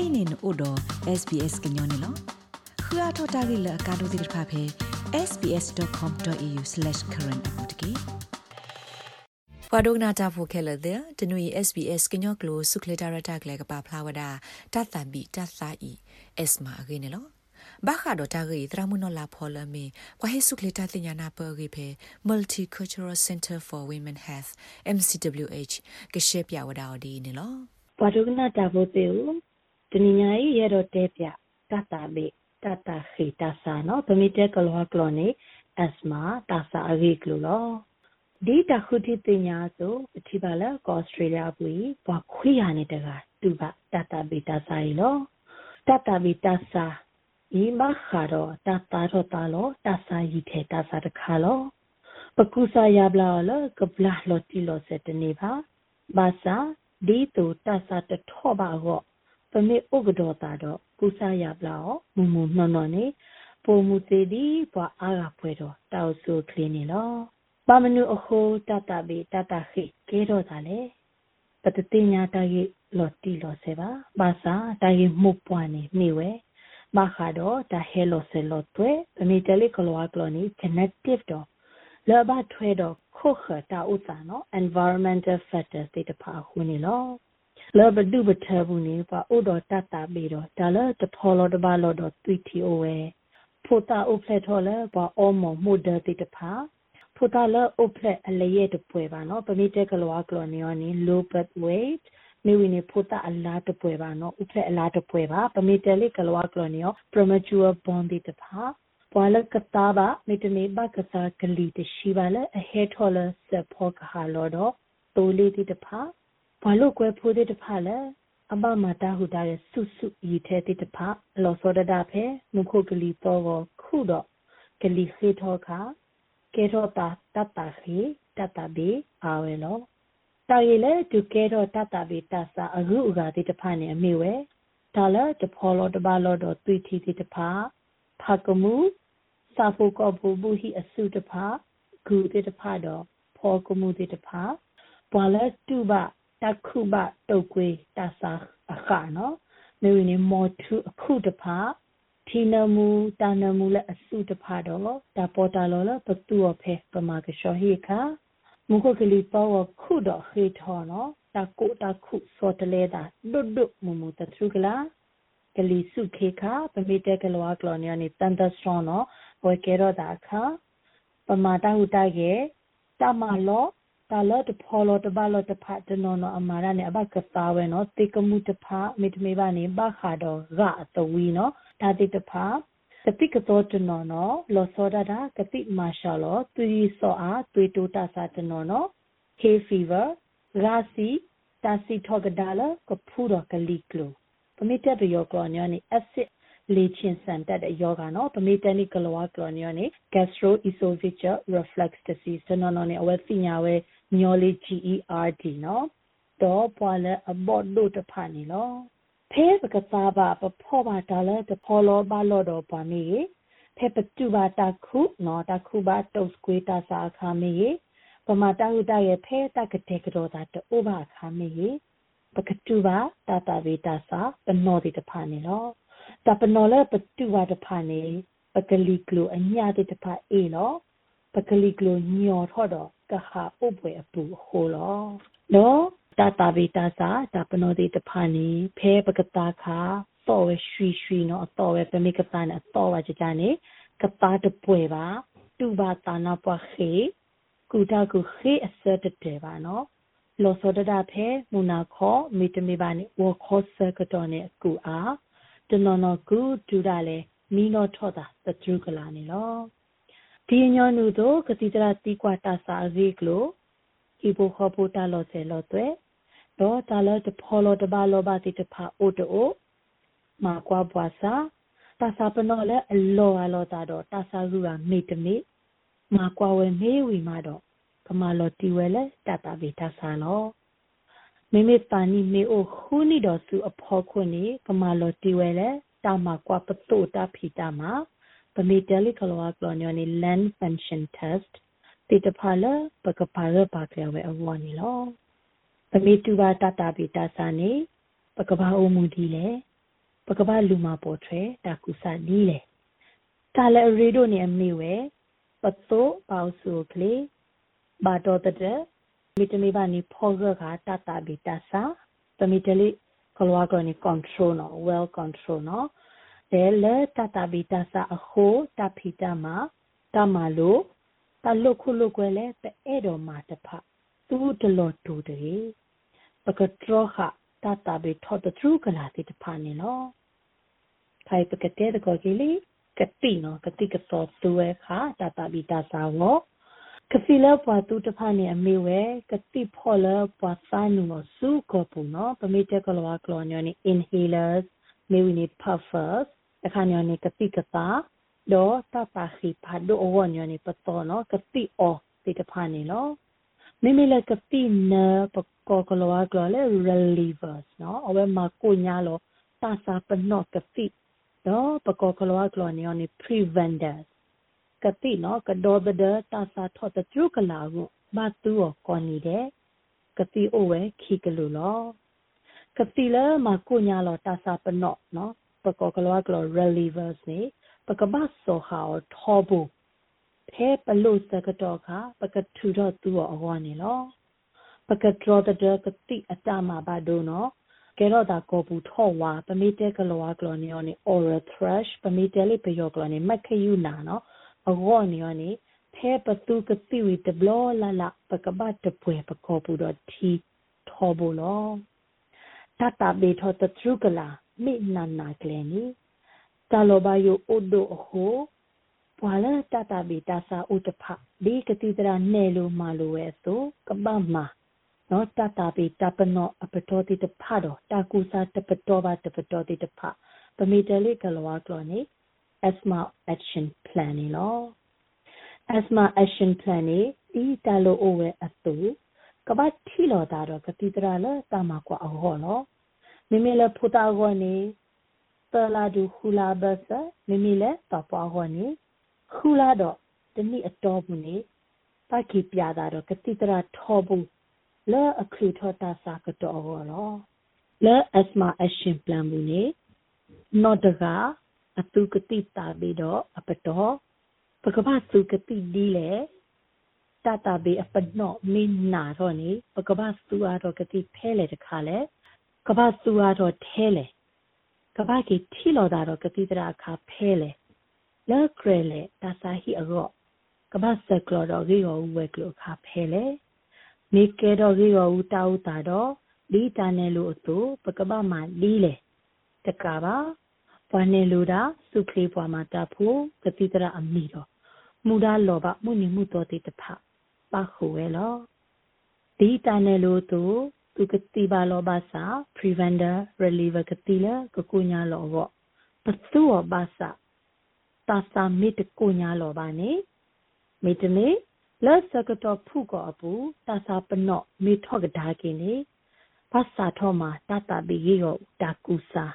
kainin odo sbs gnyone lo khua thota gi la ka do dir pha phe sbs.com.au/current apotki ပဒုနာတာဖိုခဲလတဲ့တနွေ SBS ကညော့ကလိုဆုခလတာရတာကလေးကပါဖလာဝဒတတ်တန်ဘီတတ်စာဤ S မာအင်းနော်ဘာခါဒတာရီတရမနလာဖော်လမေကွာဟေဆုခလတာတင်ညာနာပရီဖေ Multicultural Center for Women Health MCWH ကရှေပြဝဒါဒီနေလောပဒုနာတာဖိုတေဦး တနညာရီရတော့တဲပြတတ်တာဘေတတ်တာခေတဆာနော်ဗမီတဲကလောကလောနေ asthma တဆာအရိကလိုလောဒီတခုတိတင်ညာဆိုအထိပါလာကောဩစတြေးလျပွေဘွာခွေးရနေတဲ့ကတူပါတတဘီတဆာရီလောတတဘီတဆာဤမခါတော့တတာတော့တာလောတဆာရီထဲတဆာတခါလောပကုစာယဘလာလကပလာလောတီလောစတနေပါဘာသာဒီတူတဆာတထောပါတော့ ပမေဥကဒောတာတော့ကုစာယဘလာမူမူနော်နော်နေပုံမူသေးဒီဘွာအားကဖွဲတော့တောက်ဆူကလင်းနေလောပမနုအခုတတဘေတတခိကဲတော့တာလေပတတိညာတယေလော်တီလော်ဆေပါဘာသာတယေမှုပွားနေမိဝဲဘာခါတော့တဟဲလော်ဆေလော်တွဲအမီတလီကလောကလောနီ genetic တော့လောဘထွဲတော့ခုခတာဥစာနော် environmental factors တွေတဖာခုနေလော လောဘဒုဘထဘူးနေပါဥတော်တတဘေတော့ဒါလတဖောလောတဘာလောတော့သွီတီအိုဝဲဖိုတာဥဖလက်ထော်လဲပါအောမမှုဒတိတဖာဖူတာလအုပ်ဖလက်အလရဲ့တပွဲပါနော်ပမိတက်ကလောကလောနီယောနီ low birth weight မိဝိနေဖူတာအလားတပွဲပါနော်ဥဖလက်အလားတပွဲပါပမိတက်လေးကလောကလောနီယော premature born ဒီတဖာပွာလကတာဘာမိတမေဘကစားကလီတရှိပါလေအဟဲထော်လစဖောကဟာလောတော့တိုးလေးဒီတဖာ ဘာလို့ကွယ်ဖိုးဒီတဖာလဲအဘမတာဟူတာရဲ့ဆုဆုဤထဲတိတဖာလောစောဒတာဖဲမုခုကလီတော့ခုတော့ကလီခေထောခါကေရောတာတတခေတတဘေအာဝဲလောတာရီလေဒုကေရောတတဘေတဆာအရုဥဂါတိတဖာနေအမေဝဲဒါလတဖောလောတဘာလောတော့သွိထီတိတဖာဖကမှုစာဖို့ကောဘူဘူးဟိအစုတဖာဂုတိတဖာတော့ဖောကမှုတိတဖာဘွာလတုဘ တခုဘတုတ်ကွေးတဆာအခါနော်မေဝင်းမောထုအခုတဖာထီနမူတာနမူလည်းအစုတဖာတော့ဒါပေါ်တာလောလပတူအဖေပမာကရှောဟိခာမုခကလီပေါ်ခုတော့ခေထောနော်တကုတခုစောတလဲတာဒုဒုမမူတထုကလာကလီစုခေခာပမေတဲကလောကလောနီယနီတန်တစရောနော်ဝေကေရောတာခာပမာတဟုတကေတမလော တာလတဖောလတဘလတဖတ်တနောနအမာရနဲ့အဘကသာဝဲနော်တေကမှုတဖမေတမေပါနေဘခါတော့ရအတဝီနော်ဒါတိတဖာကတိကတော်တနော်နော်လောစောဒတာကတိမာရှာလောသူရီစောအားသွေတိုတာစာတနော်နော် hay fever ရာစီတာစီထောကဒါလကဖူရကလီကလိုပမိတက်တယောကလောညောနေ acid လေချင်းစံတက်တဲ့ယောဂနော်ပမိတနိကလောကလောညောနေ gastroesophageal reflux disease တနော်နော်နေအဝဲသိညာဝဲ ညောလေး GERD နော်တော့ပွာလဲအဘော့တို့တဖာနေလောဖဲပကစားပါပဖောပါဒါလဲတဖောလောပါလောတော့ပါမေဖဲပတူပါတခုနော်တခုပါတုတ်ကွေးတစာခါမေပမာတဟုတရဲ့ဖဲတကတဲ့ကတော့တာတိုးပါခါမေပကတူပါတတာဝေတစာပနောတိတဖာနေလောတပနောလဲပတူပါတဖာနေပကလီကလိုအညာတိတဖာအေလော ပကလီကလိုညော်ထော့တော့ကဟာဥပွဲအပူဟိုလောနော်တာတာဗေတာစာတာပနောတိတဖာနေဖဲပကတာခါတော့ဝရွှီရွှီနော်အတော်ပဲပမိကတာနဲ့အတော်ပါကြကြနေကတာတပွဲပါတူပါတာနာပွားခေကူတာကူခေအစတတဲပါနော်လောစောဒတာဖဲမူနာခောမိတမေပါနေဝခောစကတော်နဲ့ကူအားတနော်နော်ကူဒူတာလေမီနောထောတာတကျုကလာနေလော ဒီညောနုတို့ကတိတရာတီကွာတာစာရီကလိုဤဘခောပူတာလောစေလောတွေတော့တာလောတဖောလောတဘာလောဘာတိတဖာအိုတိုမာကွာဘွာစာတာစာပနောလဲအလောအလောတာတော့တာစာရူရာမေတမေမာကွာဝဲမေဝီမာတော့ကမာလောတီဝဲလဲတတာဗေတာစာလောမိမိပါနီမေအိုခူနီတော်စုအဖော်ခွနေကမာလောတီဝဲလဲတာမာကွာပတိုတာဖီတာမာပ မေတယ်လီကလောကလောညောနီ land function test တိတဖာလပကပါရပါကဝဲအဝနီလောပမေတူပါတတာပိတာစာနေပကဘာအိုမူဒီလေကဘာလူမာပေါ်ထွဲတာကူစာနီးလေတာလေရေဒိုနေအမေဝဲပတောပေါဆူကလေဘာတော်တဲ့မိတမီဘာနီဖောဂခာတတာဘီတာစာပမီတလီကလောကနီ control နော် well control နော် တဲလေတတာဘီတာစာအခုတဖီတမတမလို့တလုခုလုကွယ်လေပဲအဲ့တော်မှာတဖသူတလောတူတယ်ပကထရခတတာဘီထောတထရူကလာတိတဖနေနော်ဖိုင်ပကတဲ့ကောကီလီကတိနော်ကတိကစောသူဝဲခါတတာဘီတာစာဝကစီလပွားသူတဖာနေအမေဝဲကတိဖော်လပွားစာနုမစုကပူနော်ပမေတကလောကလောညောနီ inhalers မေဝီနီ puffers အခါညောနီကတိကတာဒေါ်တတာခိဖာဒိုအဝညောနီပတော်နော်ကတိအောတိတဖာနေနော်မိမိလည်းကတိနပကောကလောကလောလေ relievers နော်အဝဲမှာကိုညာလောတာစာပနော့ကတိတော့ပကောကလောကလောနေယောနီ preventers ကတိနော်ကဒေါ်ဘဒတာစာထော့တကျုကလာကိုဘာတူကောနီတဲ့ကတိအိုဝဲခီကလူလောကတိလာမကိုညာလောတာစာပနော့နော် ပကောကလောကလော relievers နေပကဘဆောဟာထောဘူထဲပလို့စကတော့ခပကထူတော့သူ့အဟောနေလောပကထရတဲ့ကတိအတမဘာဒိုနော်ကဲတော့ဒါကိုဘူးထော့ဝါပမိတဲကလောကလောနေော်နေ oral thrush ပမိတဲလေးပယောကလောနေမက်ခယူနာနော်အဂောနေော်နေဖဲပတူကတိဝီတဘလလာလာပကဘတ်တပွဲပကောဘူးတော့တီထောဘူးလောတတဘေထောတထရုကလာ မိနနာကလေနီတလောဘယိုအိုဒိုအဟိုဘွာလာတတဘေတာစာဥတဖဒီကတိတရာနဲလိုမာလိုဝဲဆိုကပမာနော်တတာပိတပနောအပတော်တိတဖတော့တာကူစာတပတော်ပါတပတော်တိတဖပမီတလေးကလောကလောနေ asthma action plan နေလော asthma action plan နေဒီတလို့အိုဝဲအတူကပတ်ထီလောတာတော့ကတိတရာလတာမကွာအဟောလော မိမိလည်းဖူတာကောနေတလာဒူခူလာဘဆမိမိလည်းတပွားကောနေခူလာတော့တနည်းအတော်ဘူးနေပကိပြတာတော့ကတိတရာထောဘူးလဲအခုထတာစာကတော့ရောလဲ asthma action plan ဘူးနေနော့တကအတုကတိတာပြီးတော့အပတော်ပကပစုကတိဒီလေတတာဘေအပနော့မင်းနာတော့နေပကပစုအားတော့ကတိဖဲလေတခါလေ ကပစုအားတော့ထဲလေကပကီထီလော်တာတော့ကတိတရာခါဖဲလေလဲကရလေတာစာဟီအရော့ကပစကလော်တော့ဂေရောဝဲကလောခါဖဲလေမေကဲတော့ကြီးရောဦးတာဦးတာတော့ဒီတာနယ်လို့အတူပကပမှာလီးလေတကပါဘွားနေလူတာစုခလေးဘွားမှာတဖို့ကတိတရအမိတော့မူဒါလောဘမှုနေမှုတော်တိတဖပါခုဝဲလောဒီတာနယ်လို့တူ သူကတိပါလောဘစာ preventer reliever ကတိလာကကုညာလောဘောပသူောဘာစာတာစာမီတကုညာလောဘာနေမိတနေလက်စကတော့ဖုကောအပူတာစာပနော့မေထော့ကဒါကင်းနေဘာသာထောမှာတတဘီရောတာကူစာ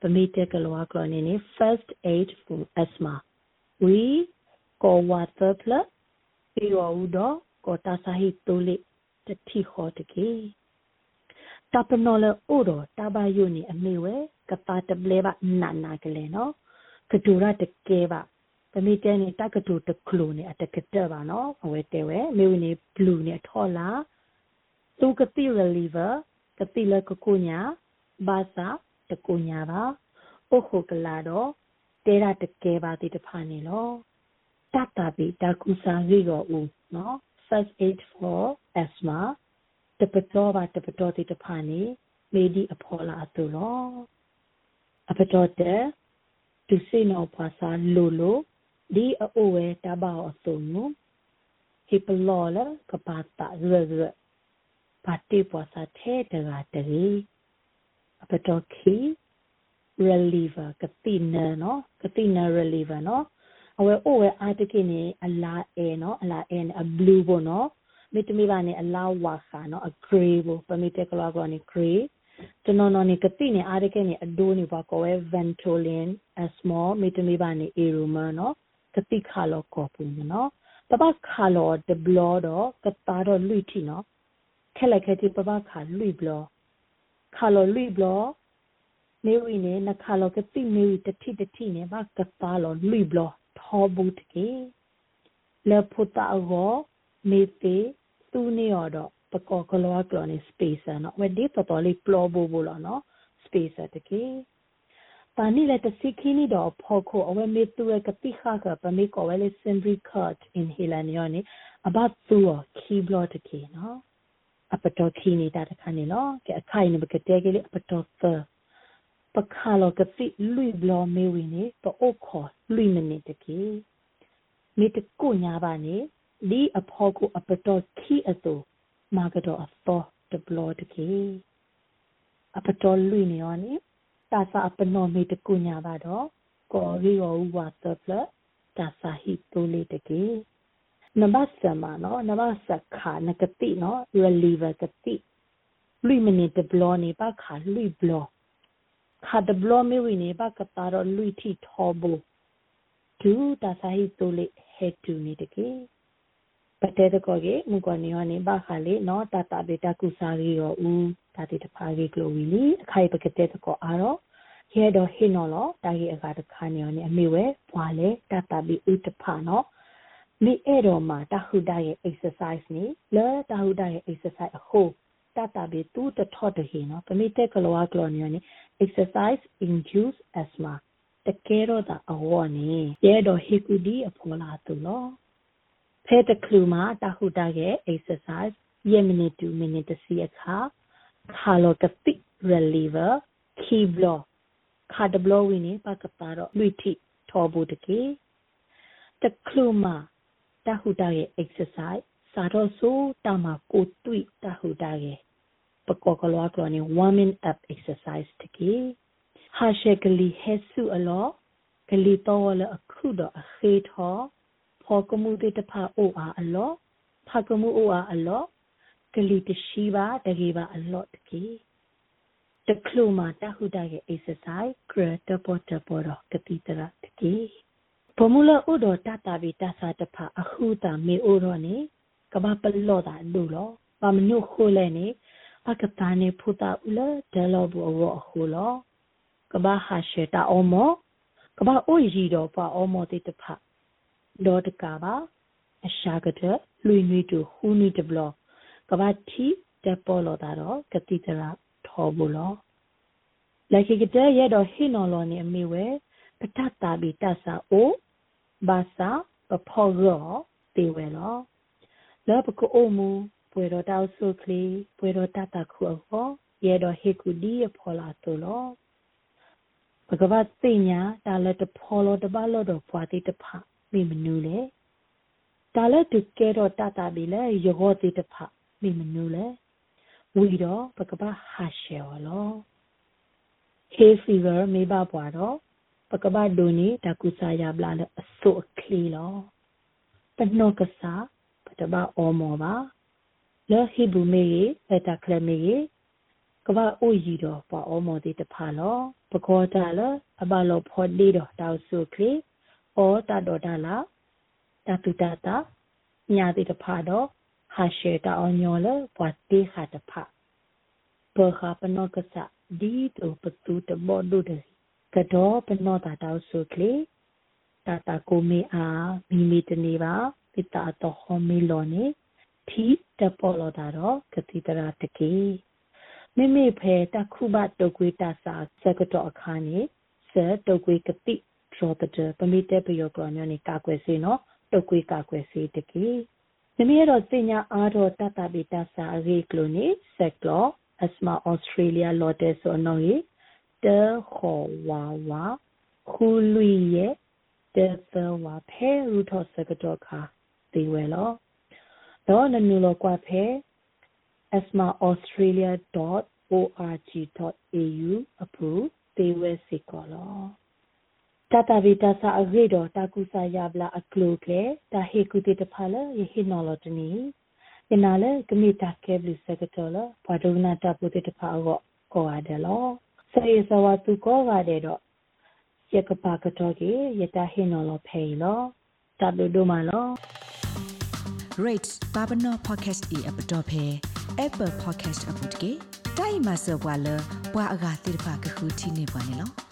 ပမေတကလောကလနေနေ first aid for asthma we ko water pla ပြီးရောဦးတော့ကိုတာစာဟိတိုလိတတိခေါ်တကေ တပနောလအိုတော့တဘယုန်အမေဝဲကပါတပလေပါနာနာကလေးနော်ကဒူရတကဲပါပမိတဲနေတက်ကတူတကလူနေအတကတက်ပါနော်အဝဲတဲဝဲမေဝနေဘလူးနေထော်လာသူကတိ reliever ကတိလကကုညာဘာသာတကုညာပါပုခုကလာတော့တဲရတကဲပါတိတဖာနေလောတတပိတကုစာရီရောဦးနော် first aid for asthma တပတော်ပါတပတော်တိတဖာနေမေဒီအဖော်လာသူလောအပတော်တဲ့သူစိနောပါစာလိုလိုဒီအိုဝဲတဘောအစုံနုဟိပလောလကပါတာရရပါတိပေါ်စာထဲတကတရီအပတော်ခီ reliever ကတိနနော်ကတိန reliever နော်အဝဲအိုဝဲအာတကိနေအလာအဲနော်အလာအဲအ blue ဘောနော် မိတမိပါနေအလာဝါခါနော်အ gray ဘောပမိတက်ကလာကောနေ gray ကျွန်တော်နော်နေကတိနေအားတကယ်နေအဒိုးနေပါကောဝဲ ventolin a small မိတမိပါနေ aroma နော်ကတိခါလောကောပူနော်ပပခါလောဒဘလောတော့ကတာတော့လွိတီနော်ခက်လိုက်ခဲ့တိပပခါလွိဘလောခါလောလွိဘလောမေဝီနေနခါလောကတိမေဝီတတိတတိနေဘာကတာလောလွိဘလထောဘူးတကေလေဖုတာအောမေတေ သူနေရတော့ပကောကလောကလောနေ space နော်ဝဒီတော်တော်လေးပလောဘူဘူလောနော် space တကေပါနီလက်တစီခီနီတော့ဖော်ခိုအဝဲမေသူရကတိခါကပမေကောဝဲလေစင်ဘရီကတ်အင်ဟီလန်ယောနေအဘတ်သူခီဘလော့တကေနော်အပတော်ခီနေတာတခါနေနော်ကဲအခိုင်နေပကတဲ့ကလေးအပတော်သပခါလောကတိလွိဘလောမေဝီနေတော့အိုခေါ်လွိမနေတကေမိတကုညာပါနေ ဒီအဖော်ကိုအပတော်ခီအတူမာကတော့အသောတဘလော့တကေအပတော်လွိနေရောနေတာစာအပနောမေတကုညာပါတော့ကောရီရောဝါတပလတာစာဟီတိုလေတကေနဘတ်ဆမနော်နဘတ်စခါနကတိနော် reliever ကတိလူမနေတဘလောနေပါခါလူဘလောခါတဘလောမေဝီနေပါကတာတော့လူတီထောဘူဒူတာစာဟီတိုလေဟက်တူနေတကေ ပတဲတကောကေမူကောနေယောနေပါခါလေနော်တာတာဘေတာကုစာရီရောဦးတာတိတဖာကေကလိုဝီလီအခိုင်ပကတဲ့တကောအားတော့ရဲတော့ဟင်းနော်လောတာကြီးအခါတခါနေရောနေအမေဝဲဘွာလေတာတာဘီဥတဖာနော်မိအဲ့တော့မှာတဟုဒရဲ့ exercise နေလဲတဟုဒရဲ့ exercise အခုတတာဘီတူတထော့တဟင်းနော်ပမိတက်ကလောကလောနေရောနေ exercise induce asthma တကယ်တော့တာအဝေါ်နေရဲတော့ဟီကူဒီအဖော်လာသူလော ဖဲတကလူမှာတဟုဒရဲ့ exercise ယမနီ2 minute စီအခါခါလောကတိ reliever key block ခါဒဘလဝင်းနေပကပါတော့လူတိထောဘူးတကေတကလူမှာတဟုတာရဲ့ exercise စာတော့ဆိုတာမှာကိုတွေ့တဟုတာရဲ့ပကောကလောကလောနေ warming up exercise တကေဟာရှက်ကလီဟဲဆုအလောကလီတော့လအခုတော့အခေထော ဖောကမှုတေတဖာအိုအားအလောဖကမှုအိုအားအလောကလီတရှိပါတကေပါအလောတကေတကလူမာတဟုတရဲ့ exercise ကရတပေါ်တပေါ်တော့ကတိတရတကေဘမူလဥဒတတာဘီတသတဖအခုတာမေအိုရောနေကဘာပလောတာလူလောပမနုခိုလဲနေပကတာနေဖူတာဥလဒလောဘူအဝအခုလောကဘာဟာရှေတာအောမောကဘာအိုရီတော့ပါအောမောတိတဖ ဒေါ်တကပါအရှာကတဲ့လူနွေတူဟူနီတဘလကဘာတီတပေါ်လောတာတော့ကတိတရာထောဘူးလောလက်ခိကတဲ့ရတော့ဟိနော်လောနေအမေဝဲပတတာဘီတဆာအိုဘာသာပဖောရောတေဝဲလောလောပကိုအိုမူပွေတော့တောက်ဆုကလီပွေတော့တတခုအောရတော့ဟေကူဒီဖောလာတူလောဘဂဝတ်သိညာတာလက်တဖောလောတပါလို့တော့ဖွာတိတဖ မိမနူးလေတာလက်တကဲတော့တတဘီလေယောတိတဖမိမနူးလေဝီတော့ပကပဟာရှေဝလော hay fever မေဘပွားတော့ပကပဒိုနီတကုစာယဘလာလအစိုအခလီလောပနောကစာပတဘအောမောပါလောဟိဘူမေရေပတကလမေရေကဘာအိုရီတော့ပွာအောမောတိတဖာလောပကောတာလအဘလောဖော်ဒီတော့တောက်ဆုခလီ ဩတတော်တာလာတတုတတာညာတိတဖာတော့ဟာရှေတာအောင်ညောလဘွာတေခါတဖပခါပနောကစဒီတိုပတူတဘောဒုဒကတော့ပနောတာတောက်ဆုကလေတာတာကိုမေအားမိမိတနေပါပိတာတော့ဟောမေလောနေသီတပေါ်လောတာတော့ကတိတရာတကေမိမိဖဲတခုဘတုတ်ကွေးတစာစကတော့အခါနေစတုတ်ကွေးကတိ drop the ပမိတဲ့ပယောကညနေကာကွယ်စေနော်တုတ်ကွေးကာကွယ်စေတကေနမရတော့စညာအားတော့တတပိတစာရေကလိုနေဆက်ကလောအစမဩစတြေးလျလော်တဲဆိုနော်ရေတခေါ်ဝါဝါခူလူရဲ့တသဝါဖဲရူထောစကတော့ခါဒီဝဲလောတော့နနူလောကွာဖဲ asmaaustralia.org.au အပူသေဝဲစီကောလော တတဗီတဆာအဂေတော်တကုစာယဘလာအကလုကလေတဟေကုတိတဖာလယဟိနော်လတနီယနာလေကမိတာကဲဘလူစကတော်လဘာဒုနာတပုတိတဖာအောကောရတယ်လောစေစဝတုကောရတယ်တော့ယကပါကတော်ကြီးယတဟိနော်လဖေလောတဘလူဒိုမလော rate babano podcast e app dot phe apple podcast app တကေတိုင်မဆောဘွာလဘွာအဂါတိဖာကခုတီနေပါနေလော